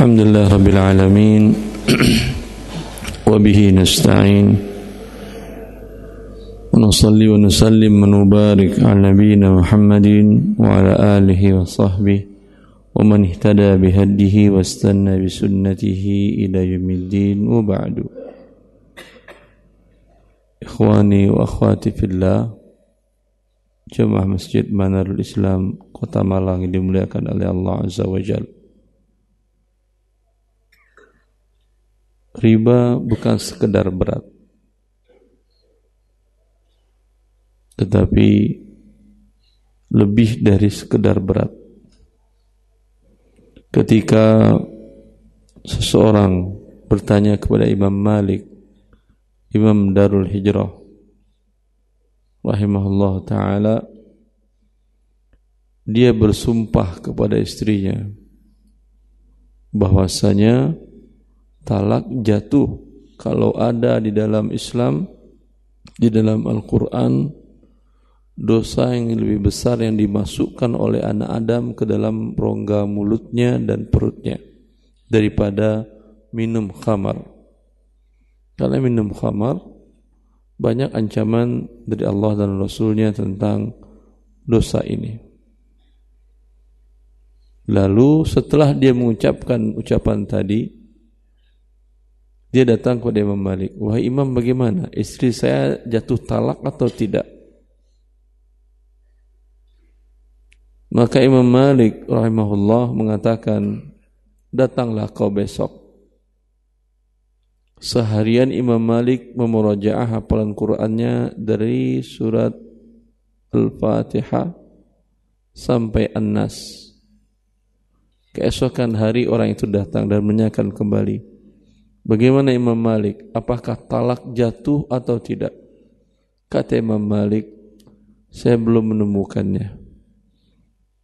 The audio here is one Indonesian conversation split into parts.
الحمد لله رب العالمين وبه نستعين. ونصلي ونسلم ونبارك على نبينا محمد وعلى آله وصحبه ومن اهتدى بهديه واستنى بسنته إلى يوم الدين. وبعد. إخواني وأخواتي في الله Jemaah Masjid Manarul Islam Kota Malang dimuliakan oleh Allah Azza wa Jalla. Riba bukan sekedar berat. Tetapi lebih dari sekedar berat. Ketika seseorang bertanya kepada Imam Malik Imam Darul Hijrah rahimahullah taala dia bersumpah kepada istrinya bahwasanya talak jatuh kalau ada di dalam Islam di dalam Al-Qur'an dosa yang lebih besar yang dimasukkan oleh anak Adam ke dalam rongga mulutnya dan perutnya daripada minum khamar. Karena minum khamar banyak ancaman dari Allah dan Rasulnya tentang dosa ini. Lalu setelah dia mengucapkan ucapan tadi, dia datang kepada Imam Malik. Wahai Imam bagaimana? Istri saya jatuh talak atau tidak? Maka Imam Malik rahimahullah mengatakan, datanglah kau besok. Seharian Imam Malik memurajaah hafalan Qur'annya dari surat Al-Fatihah sampai An-Nas. Keesokan hari orang itu datang dan menyanyikan kembali. Bagaimana Imam Malik? Apakah talak jatuh atau tidak? Kata Imam Malik, saya belum menemukannya.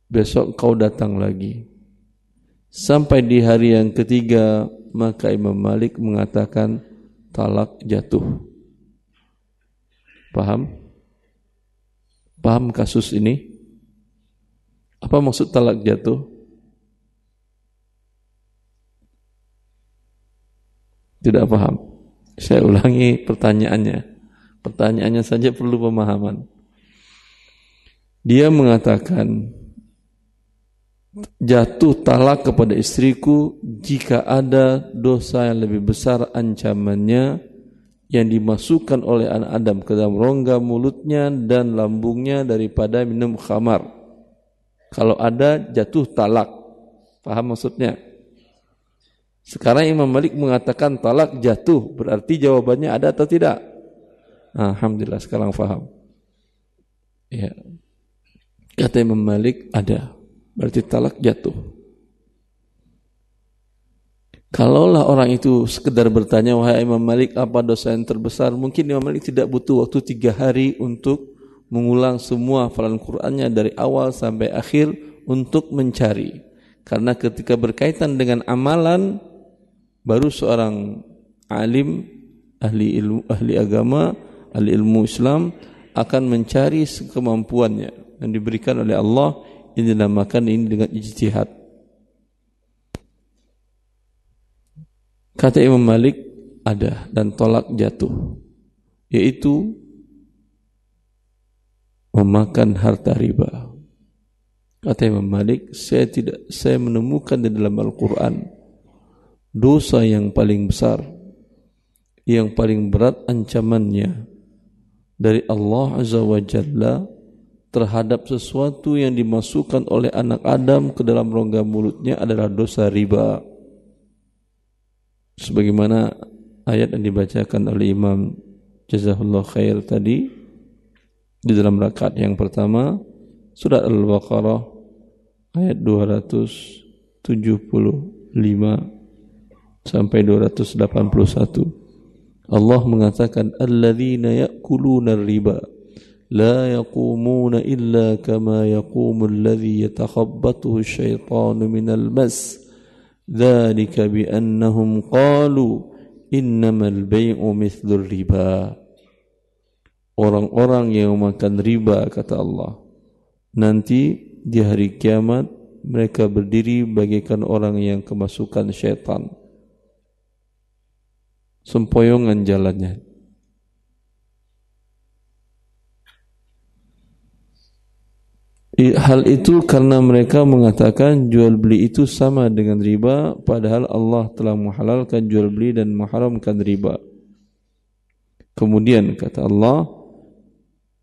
Besok kau datang lagi. Sampai di hari yang ketiga, maka Imam Malik mengatakan talak jatuh. Paham? Paham kasus ini? Apa maksud talak jatuh? Tidak paham. Saya ulangi pertanyaannya. Pertanyaannya saja perlu pemahaman. Dia mengatakan, jatuh talak kepada istriku jika ada dosa yang lebih besar ancamannya yang dimasukkan oleh anak Adam ke dalam rongga mulutnya dan lambungnya daripada minum khamar. Kalau ada jatuh talak. Paham maksudnya? Sekarang Imam Malik mengatakan talak jatuh, berarti jawabannya ada atau tidak? Alhamdulillah sekarang faham. Ya. Kata Imam Malik ada, berarti talak jatuh. Kalaulah orang itu sekedar bertanya, wahai Imam Malik, apa dosa yang terbesar? Mungkin Imam Malik tidak butuh waktu tiga hari untuk mengulang semua hafalan Qur'annya dari awal sampai akhir untuk mencari. Karena ketika berkaitan dengan amalan, baru seorang alim ahli ilmu ahli agama ahli ilmu Islam akan mencari kemampuannya yang diberikan oleh Allah. Ini dinamakan ini dengan ijtihad. Kata Imam Malik ada dan tolak jatuh yaitu memakan harta riba. Kata Imam Malik saya tidak saya menemukan di dalam Al-Qur'an dosa yang paling besar yang paling berat ancamannya dari Allah Azza wa Jalla terhadap sesuatu yang dimasukkan oleh anak Adam ke dalam rongga mulutnya adalah dosa riba. Sebagaimana ayat yang dibacakan oleh Imam Jazahullah Khair tadi di dalam rakaat yang pertama surat Al-Baqarah ayat 275 sampai 281. Allah mengatakan alladzina ya'kuluna riba la yaqumuna illa kama yaqumu alladhi yatakhabbathu asyaitanu minal mas. Dzalika bi annahum qalu innamal bay'u mithlur riba. Orang-orang yang makan riba kata Allah nanti di hari kiamat mereka berdiri bagaikan orang yang kemasukan syaitan sempoyongan jalannya. Hal itu karena mereka mengatakan jual beli itu sama dengan riba padahal Allah telah menghalalkan jual beli dan mengharamkan riba. Kemudian kata Allah,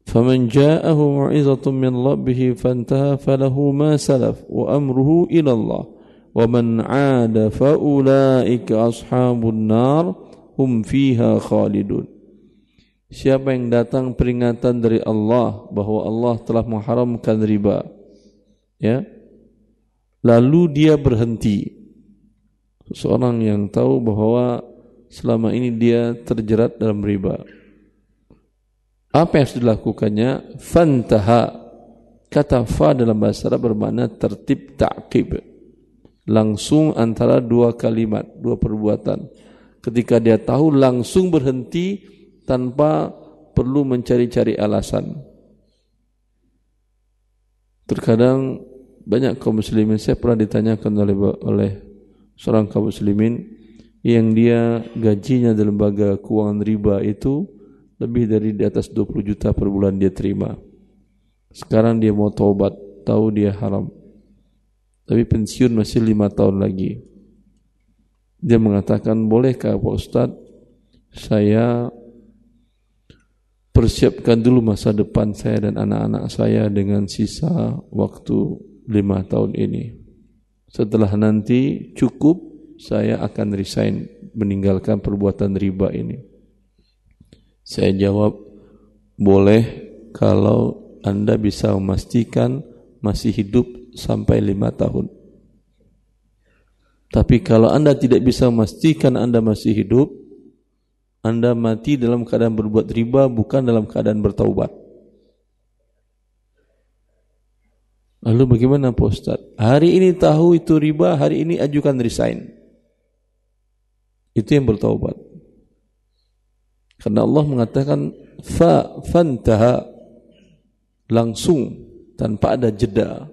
"Faman ja'ahu mau'izatun min rabbih fantaha falahu ma salaf wa amruhu ila Allah. Wa man 'ada fa ulaika ashabun nar hum fiha khalidun." Siapa yang datang peringatan dari Allah bahwa Allah telah mengharamkan riba, ya, lalu dia berhenti. Seorang yang tahu bahwa selama ini dia terjerat dalam riba. Apa yang harus dilakukannya? Fantaha. Kata fa dalam bahasa Arab bermakna tertib ta'qib. Langsung antara dua kalimat, dua perbuatan. Ketika dia tahu langsung berhenti tanpa perlu mencari-cari alasan. Terkadang banyak kaum muslimin saya pernah ditanyakan oleh oleh seorang kaum muslimin yang dia gajinya di lembaga keuangan riba itu lebih dari di atas 20 juta per bulan dia terima. Sekarang dia mau taubat, tahu dia haram. Tapi pensiun masih lima tahun lagi. Dia mengatakan, bolehkah Pak Ustadz saya persiapkan dulu masa depan saya dan anak-anak saya dengan sisa waktu lima tahun ini. Setelah nanti cukup, saya akan resign meninggalkan perbuatan riba ini. Saya jawab, boleh kalau Anda bisa memastikan masih hidup sampai lima tahun. Tapi kalau Anda tidak bisa memastikan Anda masih hidup, anda mati dalam keadaan berbuat riba bukan dalam keadaan bertaubat. Lalu bagaimana Pak Ustaz? Hari ini tahu itu riba, hari ini ajukan resign. Itu yang bertaubat. Karena Allah mengatakan fa fantaha langsung tanpa ada jeda.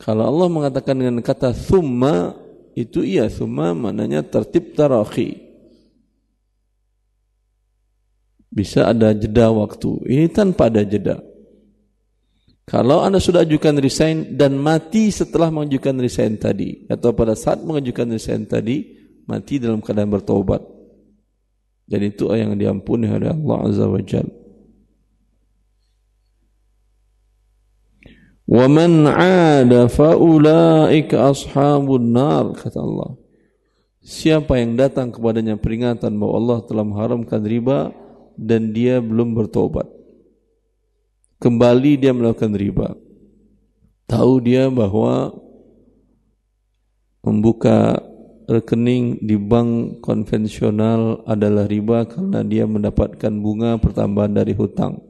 Kalau Allah mengatakan dengan kata thumma itu iya thumma maknanya tertib tarakhi Bisa ada jeda waktu. Ini tanpa ada jeda. Kalau Anda sudah ajukan resign dan mati setelah mengajukan resign tadi atau pada saat mengajukan resign tadi mati dalam keadaan bertobat. Dan itu yang diampuni oleh Allah Azza wa Jalla. Wa 'ada faulaika ashabun kata Allah. Siapa yang datang kepadanya peringatan bahwa Allah telah mengharamkan riba dan dia belum bertobat. Kembali dia melakukan riba. Tahu dia bahwa membuka rekening di bank konvensional adalah riba karena dia mendapatkan bunga pertambahan dari hutang.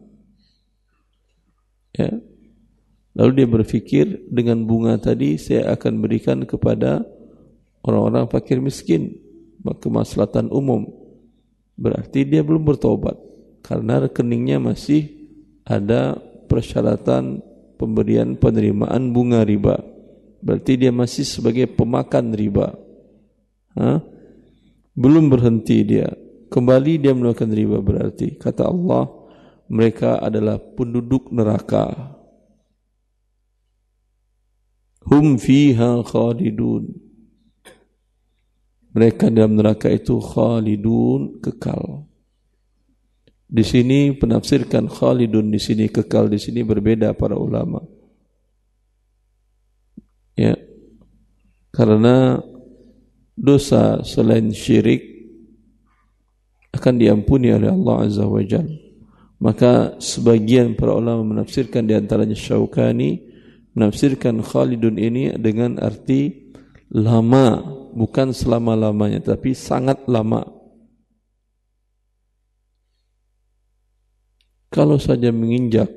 Ya, Lalu dia berpikir dengan bunga tadi saya akan berikan kepada orang-orang fakir miskin kemaslahatan umum berarti dia belum bertobat karena rekeningnya masih ada persyaratan pemberian penerimaan bunga riba. Berarti dia masih sebagai pemakan riba. Ha? Belum berhenti dia. Kembali dia melakukan riba berarti. Kata Allah, mereka adalah penduduk neraka. Hum fiha khalidun. Mereka dalam neraka itu khalidun kekal. Di sini penafsirkan khalidun di sini kekal di sini berbeda para ulama. Ya. Karena dosa selain syirik akan diampuni oleh Allah Azza wa Jalla. Maka sebagian para ulama menafsirkan di antaranya Syaukani menafsirkan khalidun ini dengan arti lama bukan selama-lamanya tapi sangat lama. Kalau saja menginjak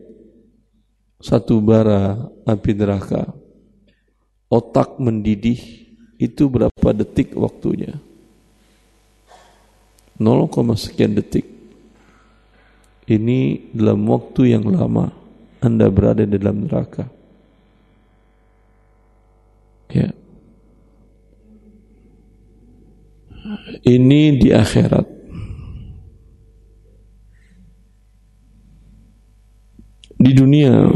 satu bara api neraka, otak mendidih itu berapa detik waktunya? 0, sekian detik. Ini dalam waktu yang lama Anda berada di dalam neraka. Ya. Ini di akhirat. Di dunia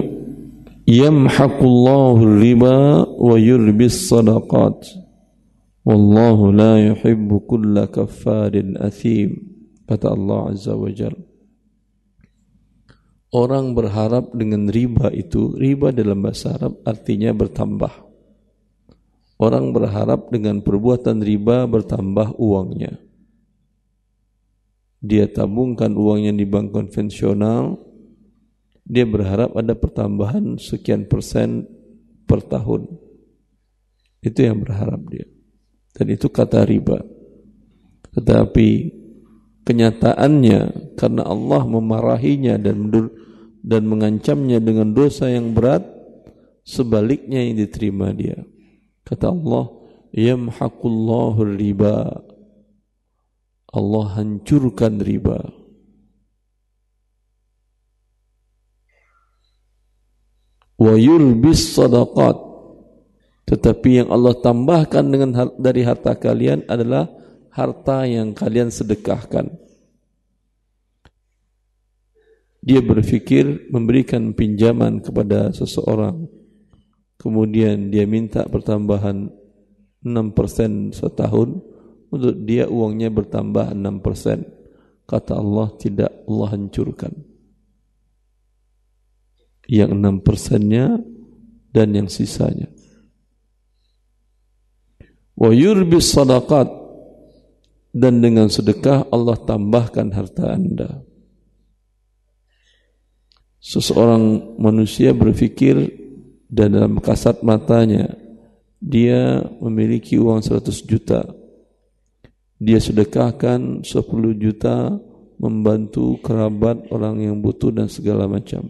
yamhaqullahu riba wa yurbis sadaqat. Wallahu la yuhibbu kulla kaffarin athim. Kata Allah Azza wa Jalla. Orang berharap dengan riba itu, riba dalam bahasa Arab artinya bertambah. Orang berharap dengan perbuatan riba bertambah uangnya. Dia tabungkan uangnya di bank konvensional, dia berharap ada pertambahan sekian persen per tahun. Itu yang berharap dia. Dan itu kata riba. Tetapi kenyataannya karena Allah memarahinya dan dan mengancamnya dengan dosa yang berat sebaliknya yang diterima dia kata Allah yamhaqullahu riba. Allah hancurkan riba. Wa yulbis sadaqat. Tetapi yang Allah tambahkan dengan dari harta kalian adalah harta yang kalian sedekahkan. Dia berfikir memberikan pinjaman kepada seseorang kemudian dia minta pertambahan 6% setahun. Untuk dia uangnya bertambah 6% kata Allah tidak Allah hancurkan. Yang 6 persennya dan yang sisanya. Wa yurbis sadaqat. Dan dengan sedekah Allah tambahkan harta anda. Seseorang manusia berpikir dan dalam kasat matanya dia memiliki uang 100 juta. Dia sedekahkan 10 juta membantu kerabat orang yang butuh dan segala macam.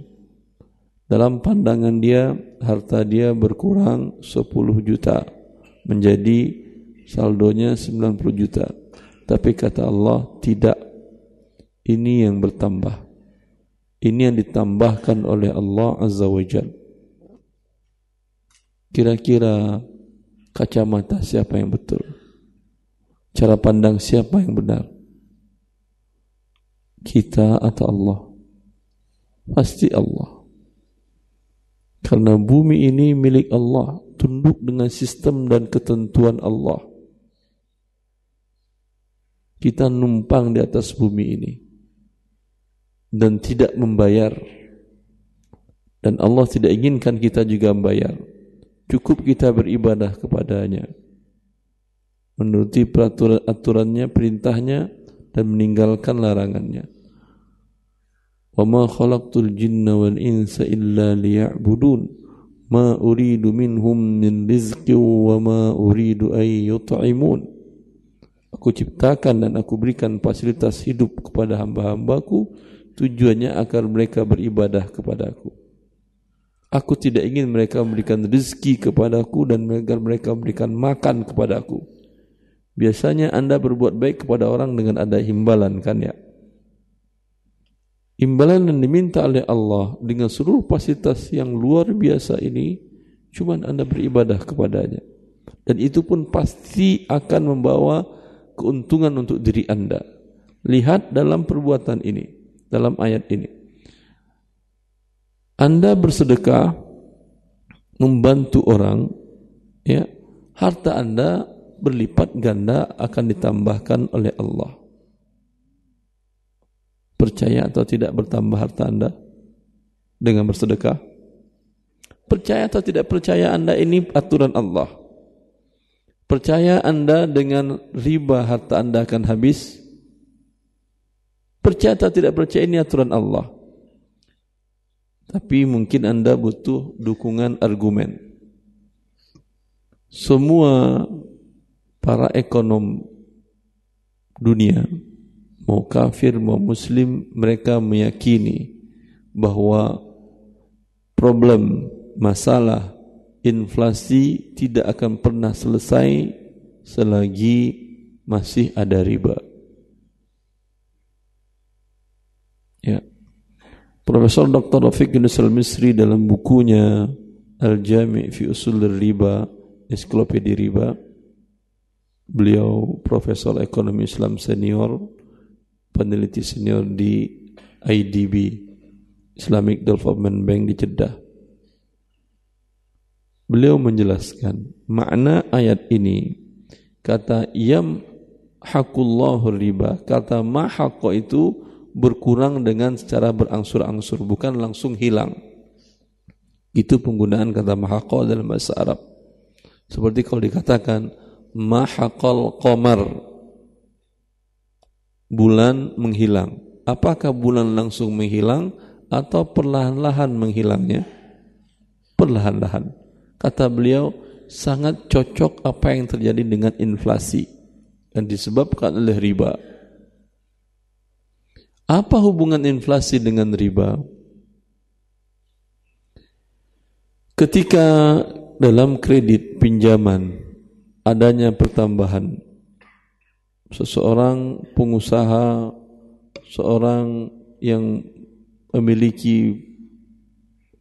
Dalam pandangan dia harta dia berkurang 10 juta menjadi saldonya 90 juta. Tapi kata Allah tidak. Ini yang bertambah. Ini yang ditambahkan oleh Allah Azza wa Jal. Kira-kira kacamata siapa yang betul? Cara pandang siapa yang benar? Kita atau Allah? Pasti Allah. Karena bumi ini milik Allah, tunduk dengan sistem dan ketentuan Allah. Kita numpang di atas bumi ini dan tidak membayar dan Allah tidak inginkan kita juga membayar cukup kita beribadah kepadanya. Menuruti peraturan aturannya perintahnya dan meninggalkan larangannya. Wa ma khalaqtul jinna wal insa illa liya'budun. Ma uridu minhum min rizqi wa ma uridu ay yut'imun. Aku ciptakan dan aku berikan fasilitas hidup kepada hamba-hambaku. Tujuannya agar mereka beribadah kepadaku. Aku tidak ingin mereka memberikan rezeki kepadaku dan agar mereka memberikan makan kepadaku. Biasanya anda berbuat baik kepada orang dengan ada imbalan kan ya. Imbalan yang diminta oleh Allah dengan seluruh fasilitas yang luar biasa ini, cuman anda beribadah kepadanya. Dan itu pun pasti akan membawa keuntungan untuk diri anda. Lihat dalam perbuatan ini dalam ayat ini. Anda bersedekah membantu orang, ya, harta Anda berlipat ganda akan ditambahkan oleh Allah. Percaya atau tidak bertambah harta Anda dengan bersedekah? Percaya atau tidak percaya Anda ini aturan Allah? Percaya Anda dengan riba harta Anda akan habis? Percaya atau tidak percaya ini aturan Allah. Tapi mungkin Anda butuh dukungan argumen. Semua para ekonom dunia, mau kafir, mau muslim, mereka meyakini bahwa problem, masalah, inflasi tidak akan pernah selesai selagi masih ada riba. Ya. Profesor Dr. Rafiq Yunus al-Misri dalam bukunya Al-Jami' fi Usul Riba, Ensiklopedia Riba, Beliau Profesor Ekonomi Islam Senior, peneliti senior di IDB, Islamic Development Bank di Jeddah. Beliau menjelaskan makna ayat ini kata yam hakullahu riba kata mahaqqa itu berkurang dengan secara berangsur-angsur bukan langsung hilang. Itu penggunaan kata mahaqqa dalam bahasa Arab. Seperti kalau dikatakan mahaqal qamar bulan menghilang. Apakah bulan langsung menghilang atau perlahan-lahan menghilangnya? Perlahan-lahan. Kata beliau sangat cocok apa yang terjadi dengan inflasi dan disebabkan oleh riba apa hubungan inflasi dengan riba? Ketika dalam kredit pinjaman adanya pertambahan seseorang pengusaha seorang yang memiliki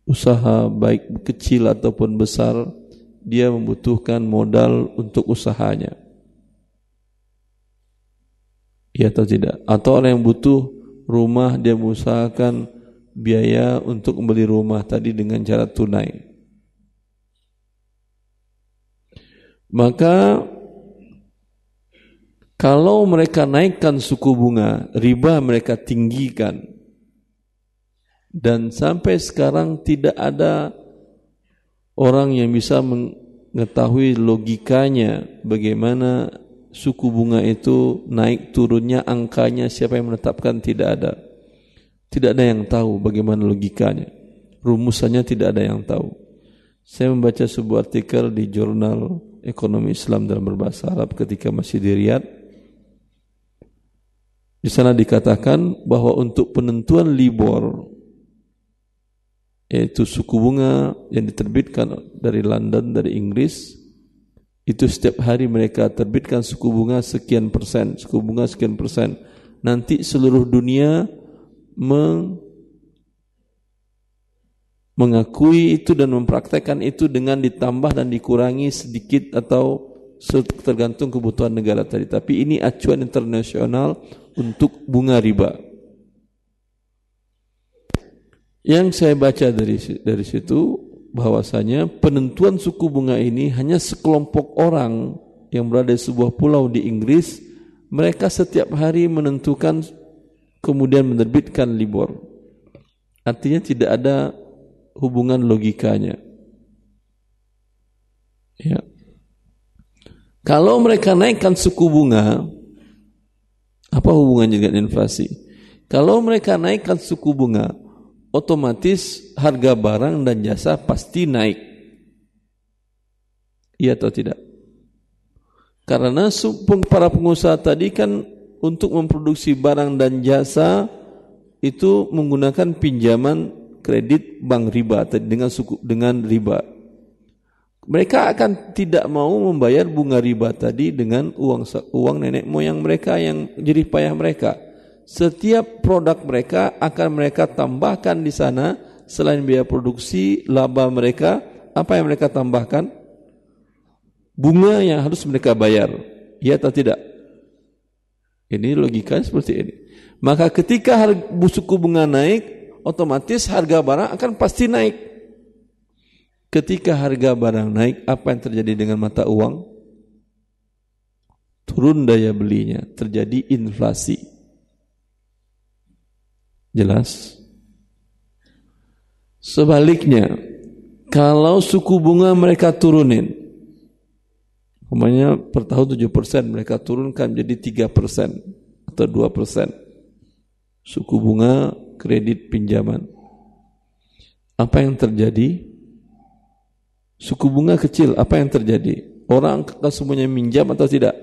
usaha baik kecil ataupun besar dia membutuhkan modal untuk usahanya. Ya atau tidak? Atau orang yang butuh rumah dia mengusahakan biaya untuk membeli rumah tadi dengan cara tunai Maka kalau mereka naikkan suku bunga, riba mereka tinggikan. Dan sampai sekarang tidak ada orang yang bisa mengetahui logikanya bagaimana suku bunga itu naik turunnya angkanya siapa yang menetapkan tidak ada. Tidak ada yang tahu bagaimana logikanya. Rumusannya tidak ada yang tahu. Saya membaca sebuah artikel di jurnal ekonomi Islam dalam berbahasa Arab ketika masih di Riyadh. Di sana dikatakan bahwa untuk penentuan libor yaitu suku bunga yang diterbitkan dari London dari Inggris itu setiap hari mereka terbitkan suku bunga sekian persen, suku bunga sekian persen. Nanti seluruh dunia meng mengakui itu dan mempraktekkan itu dengan ditambah dan dikurangi sedikit atau tergantung kebutuhan negara tadi. Tapi ini acuan internasional untuk bunga riba. Yang saya baca dari dari situ bahwasanya penentuan suku bunga ini hanya sekelompok orang yang berada di sebuah pulau di Inggris, mereka setiap hari menentukan kemudian menerbitkan libor. Artinya tidak ada hubungan logikanya. Ya. Kalau mereka naikkan suku bunga, apa hubungannya dengan inflasi? Kalau mereka naikkan suku bunga, otomatis harga barang dan jasa pasti naik. Iya atau tidak? Karena para pengusaha tadi kan untuk memproduksi barang dan jasa itu menggunakan pinjaman kredit bank riba dengan suku dengan riba. Mereka akan tidak mau membayar bunga riba tadi dengan uang uang nenek moyang mereka yang jadi payah mereka. Setiap produk mereka akan mereka tambahkan di sana selain biaya produksi, laba mereka, apa yang mereka tambahkan? Bunga yang harus mereka bayar. Ya atau tidak? Ini logika seperti ini. Maka ketika harga suku bunga naik, otomatis harga barang akan pasti naik. Ketika harga barang naik, apa yang terjadi dengan mata uang? Turun daya belinya, terjadi inflasi. Jelas? Sebaliknya, kalau suku bunga mereka turunin, umpamanya per tahun 7% mereka turunkan jadi 3% atau 2%. Suku bunga kredit pinjaman. Apa yang terjadi? Suku bunga kecil, apa yang terjadi? Orang akan semuanya minjam atau tidak?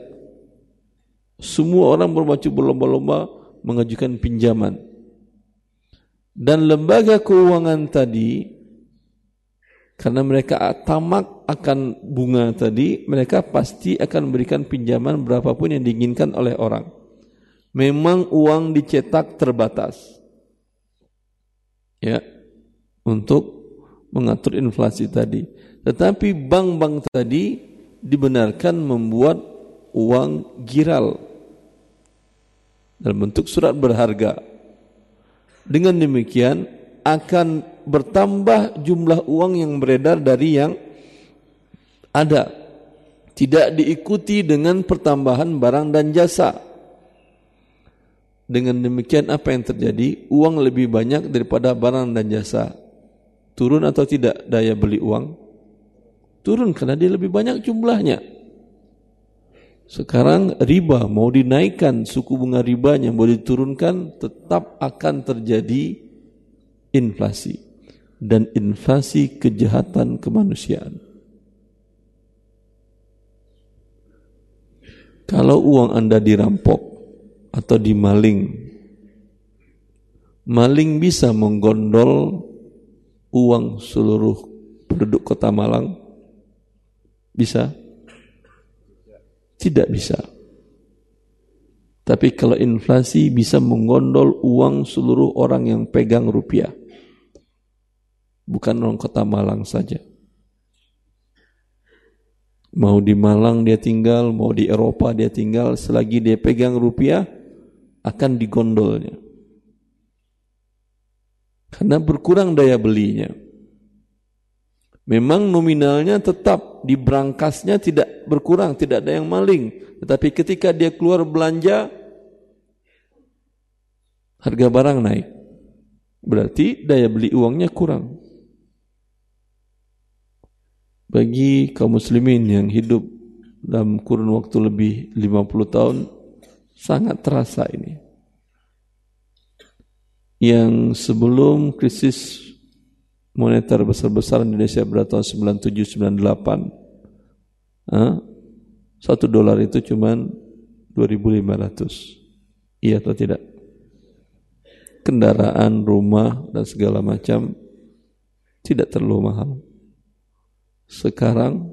Semua orang bermaju berlomba-lomba mengajukan pinjaman. Dan lembaga keuangan tadi, karena mereka tamak akan bunga tadi, mereka pasti akan memberikan pinjaman berapapun yang diinginkan oleh orang. Memang uang dicetak terbatas ya untuk mengatur inflasi tadi. Tetapi bank-bank tadi dibenarkan membuat uang giral dalam bentuk surat berharga. Dengan demikian akan bertambah jumlah uang yang beredar dari yang ada. Tidak diikuti dengan pertambahan barang dan jasa. Dengan demikian apa yang terjadi? Uang lebih banyak daripada barang dan jasa. Turun atau tidak daya beli uang? Turun karena dia lebih banyak jumlahnya. Sekarang riba mau dinaikkan suku bunga ribanya mau diturunkan tetap akan terjadi inflasi dan inflasi kejahatan kemanusiaan. Kalau uang Anda dirampok atau dimaling, maling bisa menggondol uang seluruh penduduk kota Malang? Bisa? Tidak bisa. Tapi kalau inflasi bisa menggondol uang seluruh orang yang pegang rupiah. Bukan orang kota Malang saja. Mau di Malang dia tinggal, mau di Eropa dia tinggal, selagi dia pegang rupiah, akan digondolnya. Karena berkurang daya belinya. Memang nominalnya tetap di berangkasnya tidak berkurang, tidak ada yang maling. Tetapi ketika dia keluar belanja, harga barang naik. Berarti daya beli uangnya kurang. Bagi kaum muslimin yang hidup dalam kurun waktu lebih 50 tahun, sangat terasa ini. Yang sebelum krisis moneter besar-besaran Indonesia pada tahun 97-98 satu dolar itu cuma 2.500 iya atau tidak? Kendaraan, rumah dan segala macam tidak terlalu mahal. Sekarang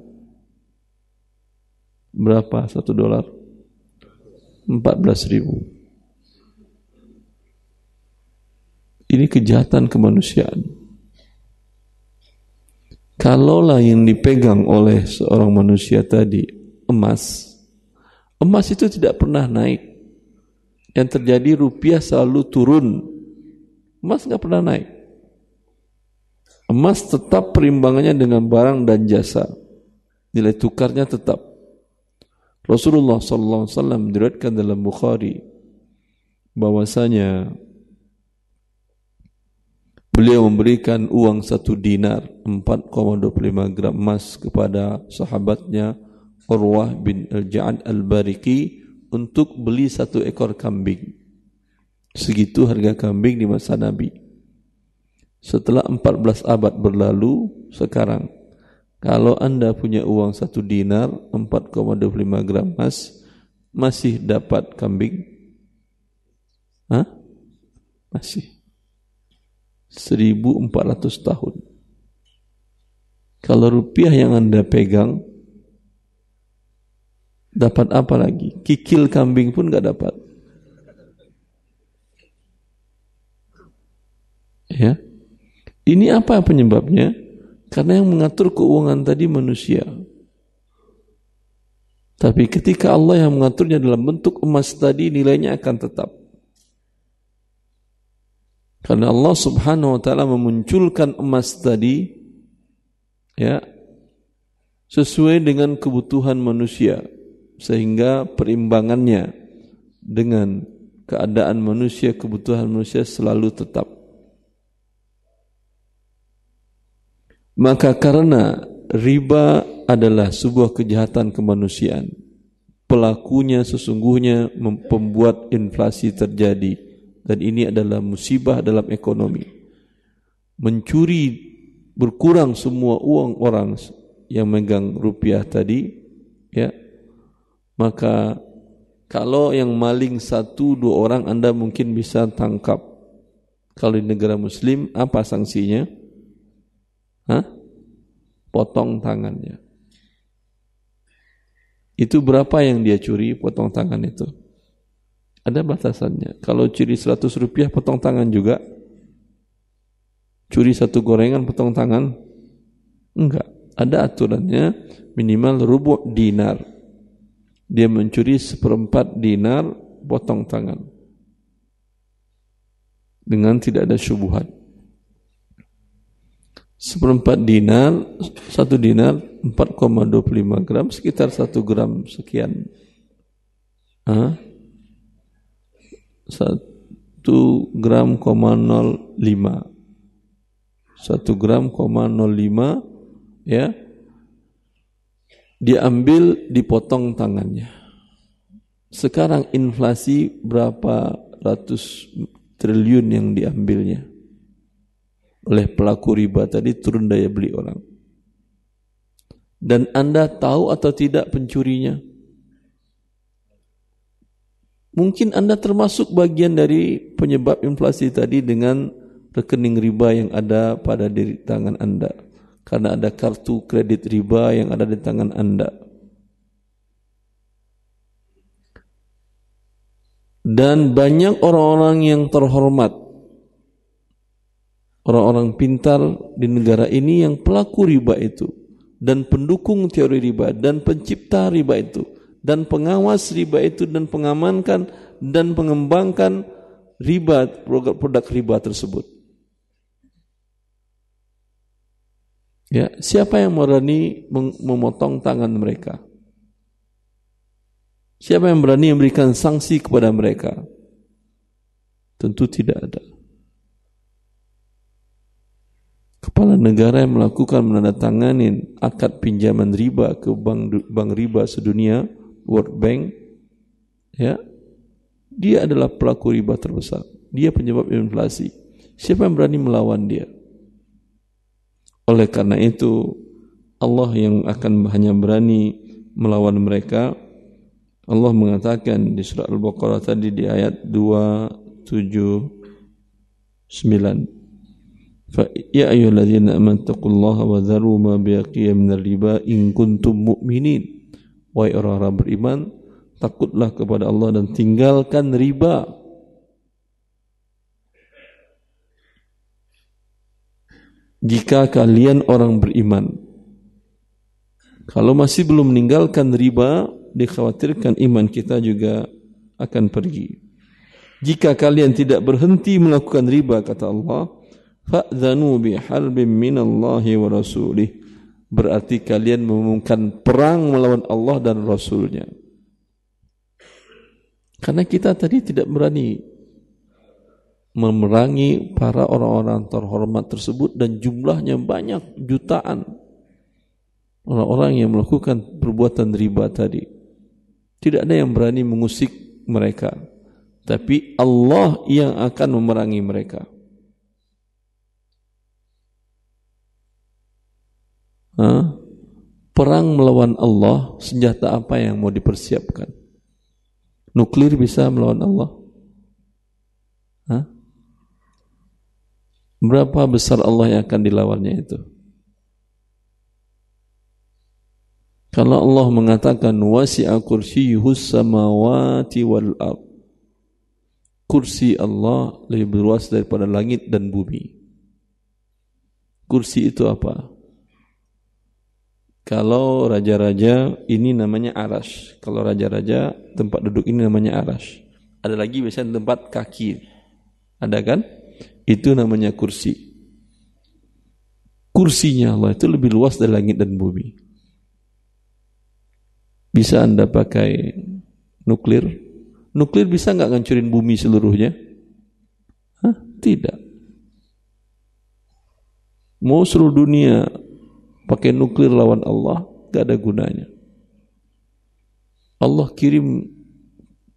berapa? Satu dolar? 14 ribu. Ini kejahatan kemanusiaan Kalaulah yang dipegang oleh seorang manusia tadi emas, emas itu tidak pernah naik. Yang terjadi rupiah selalu turun, emas nggak pernah naik. Emas tetap perimbangannya dengan barang dan jasa, nilai tukarnya tetap. Rasulullah Wasallam diriwayatkan dalam Bukhari bahwasanya Beliau memberikan uang satu dinar 4,25 gram emas kepada sahabatnya Urwah bin Al-Ja'ad Al-Bariki untuk beli satu ekor kambing. Segitu harga kambing di masa Nabi. Setelah 14 abad berlalu, sekarang kalau anda punya uang satu dinar 4,25 gram emas, masih dapat kambing? Hah? Masih. 1400 tahun. Kalau rupiah yang Anda pegang, dapat apa lagi? Kikil kambing pun gak dapat. Ya. Ini apa penyebabnya? Karena yang mengatur keuangan tadi manusia. Tapi ketika Allah yang mengaturnya dalam bentuk emas tadi nilainya akan tetap. Karena Allah Subhanahu wa taala memunculkan emas tadi ya sesuai dengan kebutuhan manusia sehingga perimbangannya dengan keadaan manusia, kebutuhan manusia selalu tetap. Maka karena riba adalah sebuah kejahatan kemanusiaan, pelakunya sesungguhnya membuat inflasi terjadi dan ini adalah musibah dalam ekonomi. Mencuri berkurang semua uang orang yang megang rupiah tadi, ya, maka kalau yang maling satu dua orang Anda mungkin bisa tangkap. Kalau di negara Muslim apa sanksinya? Hah? Potong tangannya. Itu berapa yang dia curi potong tangan itu? Ada batasannya. Kalau curi 100 rupiah potong tangan juga. Curi satu gorengan potong tangan? Enggak. Ada aturannya minimal rubu dinar. dia mencuri seperempat dinar potong tangan dengan tidak ada syubhat seperempat dinar satu dinar 4,25 gram sekitar satu gram sekian Hah? Satu gram koma nol lima satu gram koma nol lima ya diambil dipotong tangannya. Sekarang inflasi berapa ratus triliun yang diambilnya oleh pelaku riba tadi turun daya beli orang. Dan Anda tahu atau tidak pencurinya? Mungkin Anda termasuk bagian dari penyebab inflasi tadi dengan rekening riba yang ada pada diri tangan Anda. Karena ada kartu kredit riba yang ada di tangan Anda. Dan banyak orang-orang yang terhormat, orang-orang pintar di negara ini yang pelaku riba itu, dan pendukung teori riba, dan pencipta riba itu, dan pengawas riba itu, dan pengamankan dan pengembangkan riba, produk-produk riba tersebut. Ya, siapa yang berani memotong tangan mereka? Siapa yang berani memberikan sanksi kepada mereka? Tentu tidak ada. Kepala negara yang melakukan menandatangani akad pinjaman riba ke bank, bank riba sedunia, World Bank, ya, dia adalah pelaku riba terbesar. Dia penyebab inflasi. Siapa yang berani melawan dia? Oleh karena itu Allah yang akan hanya berani melawan mereka Allah mengatakan di surah Al-Baqarah tadi di ayat 279 Fa ya ayyuhalladzina amanu taqullaha wa dharu ma baqiya minar riba in kuntum mu'minin wahai orang-orang beriman takutlah kepada Allah dan tinggalkan riba jika kalian orang beriman. Kalau masih belum meninggalkan riba, dikhawatirkan iman kita juga akan pergi. Jika kalian tidak berhenti melakukan riba, kata Allah, fa'zanu biharbin minallahi wa rasulih. Berarti kalian mengumumkan perang melawan Allah dan Rasulnya. Karena kita tadi tidak berani memerangi para orang-orang terhormat tersebut dan jumlahnya banyak jutaan orang-orang yang melakukan perbuatan riba tadi. Tidak ada yang berani mengusik mereka. Tapi Allah yang akan memerangi mereka. Perang melawan Allah, senjata apa yang mau dipersiapkan? Nuklir bisa melawan Allah? Berapa besar Allah yang akan dilawannya itu? Kalau Allah mengatakan wasi'a kursiyyuhus samawati wal ard. Kursi Allah lebih luas daripada langit dan bumi. Kursi itu apa? Kalau raja-raja ini namanya aras. Kalau raja-raja tempat duduk ini namanya aras. Ada lagi biasanya tempat kaki. Ada kan? Itu namanya kursi. Kursinya Allah itu lebih luas dari langit dan bumi. Bisa Anda pakai nuklir? Nuklir bisa nggak ngancurin bumi seluruhnya? Hah? Tidak. Mau seluruh dunia pakai nuklir lawan Allah, gak ada gunanya. Allah kirim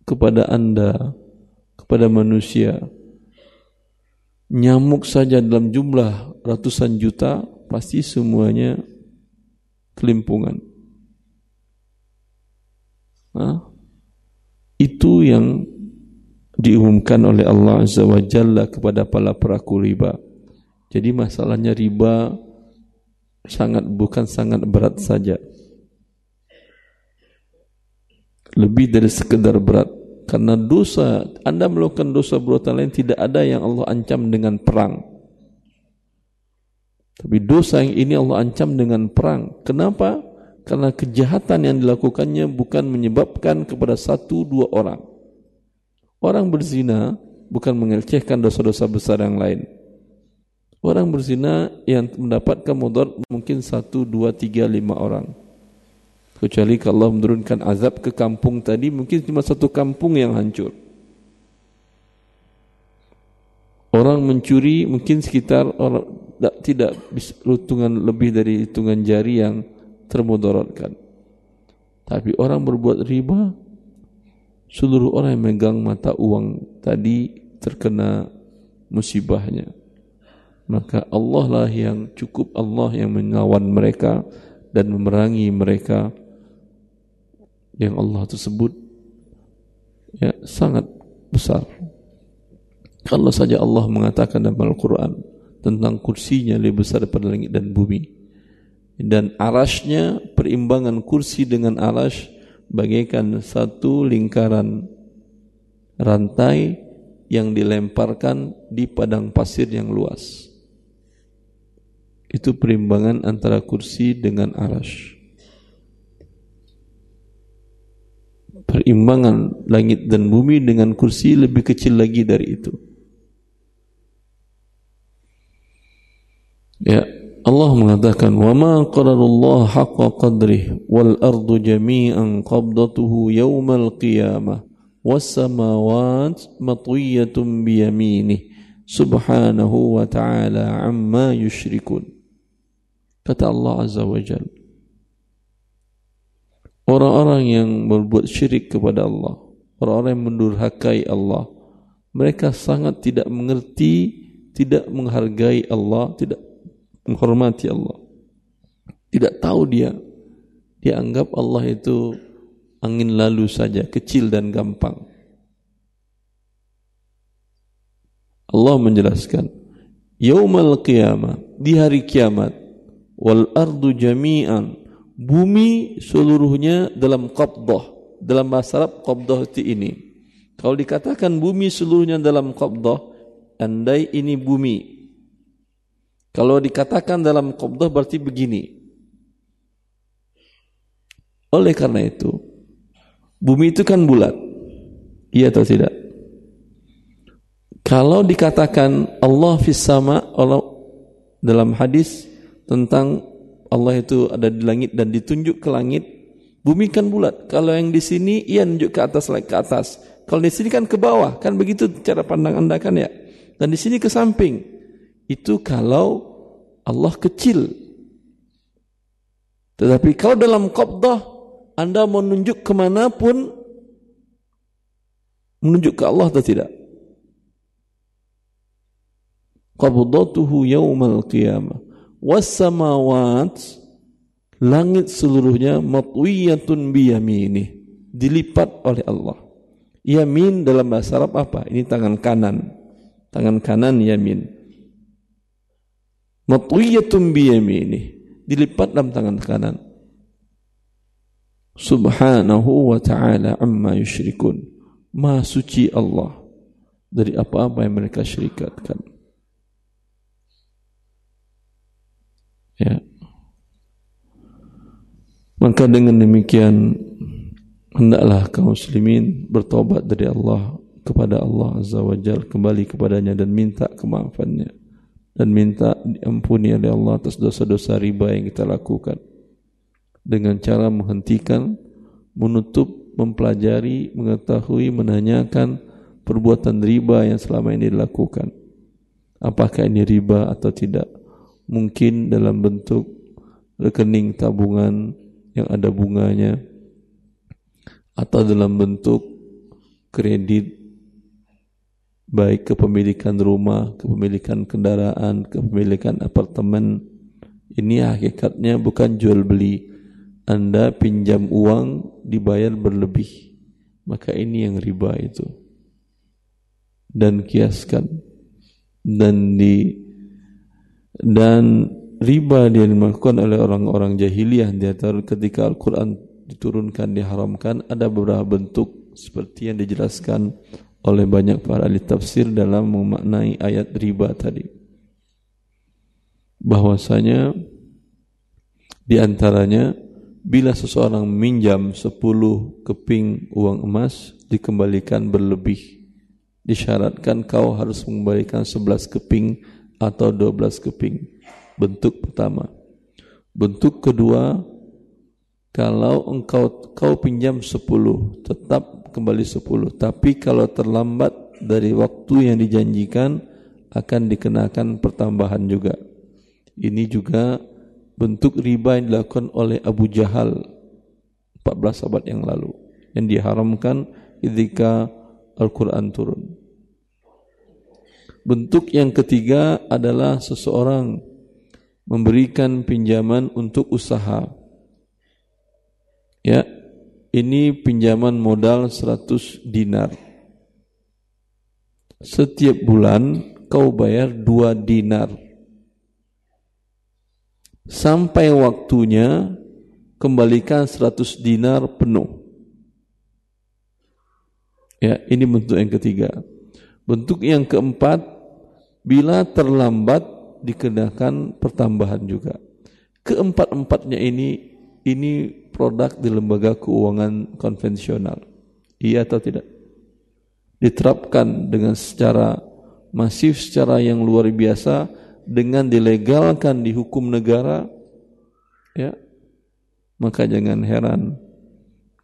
kepada Anda, kepada manusia, nyamuk saja dalam jumlah ratusan juta pasti semuanya kelimpungan. Nah, itu yang diumumkan oleh Allah Azza wa Jalla kepada para pelaku riba. Jadi masalahnya riba sangat bukan sangat berat saja. Lebih dari sekedar berat karena dosa, Anda melakukan dosa perbuatan lain tidak ada yang Allah ancam dengan perang. Tapi dosa yang ini Allah ancam dengan perang. Kenapa? karena kejahatan yang dilakukannya bukan menyebabkan kepada satu dua orang. Orang berzina bukan mengelecehkan dosa-dosa besar yang lain. Orang berzina yang mendapatkan mudarat mungkin satu, dua, tiga, lima orang. Kecuali kalau Allah menurunkan azab ke kampung tadi, mungkin cuma satu kampung yang hancur. Orang mencuri mungkin sekitar orang tidak hitungan lebih dari hitungan jari yang termudaratkan. Tapi orang berbuat riba, seluruh orang yang megang mata uang tadi terkena musibahnya. Maka Allah lah yang cukup Allah yang menawan mereka dan memerangi mereka yang Allah tersebut ya sangat besar. Kalau saja Allah mengatakan dalam Al-Quran tentang kursinya lebih besar daripada langit dan bumi dan arasnya perimbangan kursi dengan aras bagaikan satu lingkaran rantai yang dilemparkan di padang pasir yang luas. Itu perimbangan antara kursi dengan aras. Perimbangan langit dan bumi dengan kursi lebih kecil lagi dari itu. Ya, Allah mengatakan wa ma qadarullah haqqa qadrih wal ardu jami'an qabdatuhu yawmal qiyamah was samawat matwiyatun bi yaminih subhanahu wa ta'ala amma yushrikun kata Allah azza wa jal orang-orang yang berbuat syirik kepada Allah orang-orang yang mendurhakai Allah mereka sangat tidak mengerti tidak menghargai Allah tidak menghormati Allah. Tidak tahu dia. Dia anggap Allah itu angin lalu saja, kecil dan gampang. Allah menjelaskan, Yaumal qiyamah, di hari kiamat, wal ardu jami'an, bumi seluruhnya dalam qabdah, dalam bahasa Arab qabdah ini. Kalau dikatakan bumi seluruhnya dalam qabdah, andai ini bumi kalau dikatakan dalam qabdah berarti begini. Oleh karena itu, bumi itu kan bulat. Iya atau tidak? Kalau dikatakan Allah fis sama Allah dalam hadis tentang Allah itu ada di langit dan ditunjuk ke langit, bumi kan bulat. Kalau yang di sini ia nunjuk ke atas ke atas. Kalau di sini kan ke bawah, kan begitu cara pandang Anda kan ya. Dan di sini ke samping. Itu kalau Allah kecil. Tetapi kalau dalam qabdah Anda mau menunjuk ke mana pun menunjuk ke Allah atau tidak? Qabdatuhu yawmal qiyamah was samawat langit seluruhnya matwiyatun biyaminih dilipat oleh Allah. Yamin dalam bahasa Arab apa? Ini tangan kanan. Tangan kanan yamin. Matwiyatun biyaminih dilipat dalam tangan kanan. Subhanahu wa ta'ala amma yusyrikun maha suci Allah. Dari apa-apa yang mereka syirikatkan ya maka dengan demikian hendaklah kaum muslimin bertobat dari Allah kepada Allah Azza wa Jal kembali kepadanya dan minta kemaafannya dan minta diampuni oleh Allah atas dosa-dosa riba yang kita lakukan dengan cara menghentikan, menutup, mempelajari, mengetahui, menanyakan perbuatan riba yang selama ini dilakukan. Apakah ini riba atau tidak? Mungkin dalam bentuk rekening tabungan yang ada bunganya atau dalam bentuk kredit baik kepemilikan rumah, kepemilikan kendaraan, kepemilikan apartemen. Ini hakikatnya bukan jual beli. Anda pinjam uang dibayar berlebih. Maka ini yang riba itu. Dan kiaskan dan di dan riba yang dilakukan oleh orang-orang jahiliyah di ketika Al-Qur'an diturunkan diharamkan ada beberapa bentuk seperti yang dijelaskan oleh banyak para ahli tafsir dalam memaknai ayat riba tadi. Bahwasanya di antaranya bila seseorang minjam 10 keping uang emas dikembalikan berlebih disyaratkan kau harus mengembalikan 11 keping atau 12 keping. Bentuk pertama. Bentuk kedua kalau engkau kau pinjam 10 tetap kembali 10 tapi kalau terlambat dari waktu yang dijanjikan akan dikenakan pertambahan juga. Ini juga bentuk riba yang dilakukan oleh Abu Jahal 14 abad yang lalu. Yang diharamkan ketika Al-Quran turun. Bentuk yang ketiga adalah seseorang memberikan pinjaman untuk usaha. Ya, ini pinjaman modal 100 dinar. Setiap bulan kau bayar 2 dinar sampai waktunya kembalikan 100 dinar penuh. Ya, ini bentuk yang ketiga. Bentuk yang keempat, bila terlambat dikenakan pertambahan juga. Keempat-empatnya ini ini produk di lembaga keuangan konvensional. Iya atau tidak? Diterapkan dengan secara masif, secara yang luar biasa dengan dilegalkan di hukum negara ya maka jangan heran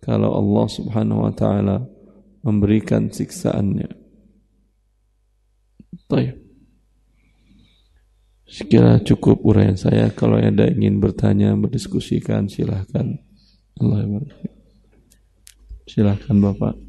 kalau Allah Subhanahu wa taala memberikan siksaannya. Baik. Sekira cukup uraian saya. Kalau ada ingin bertanya, berdiskusikan, silahkan. Allah Silahkan Bapak.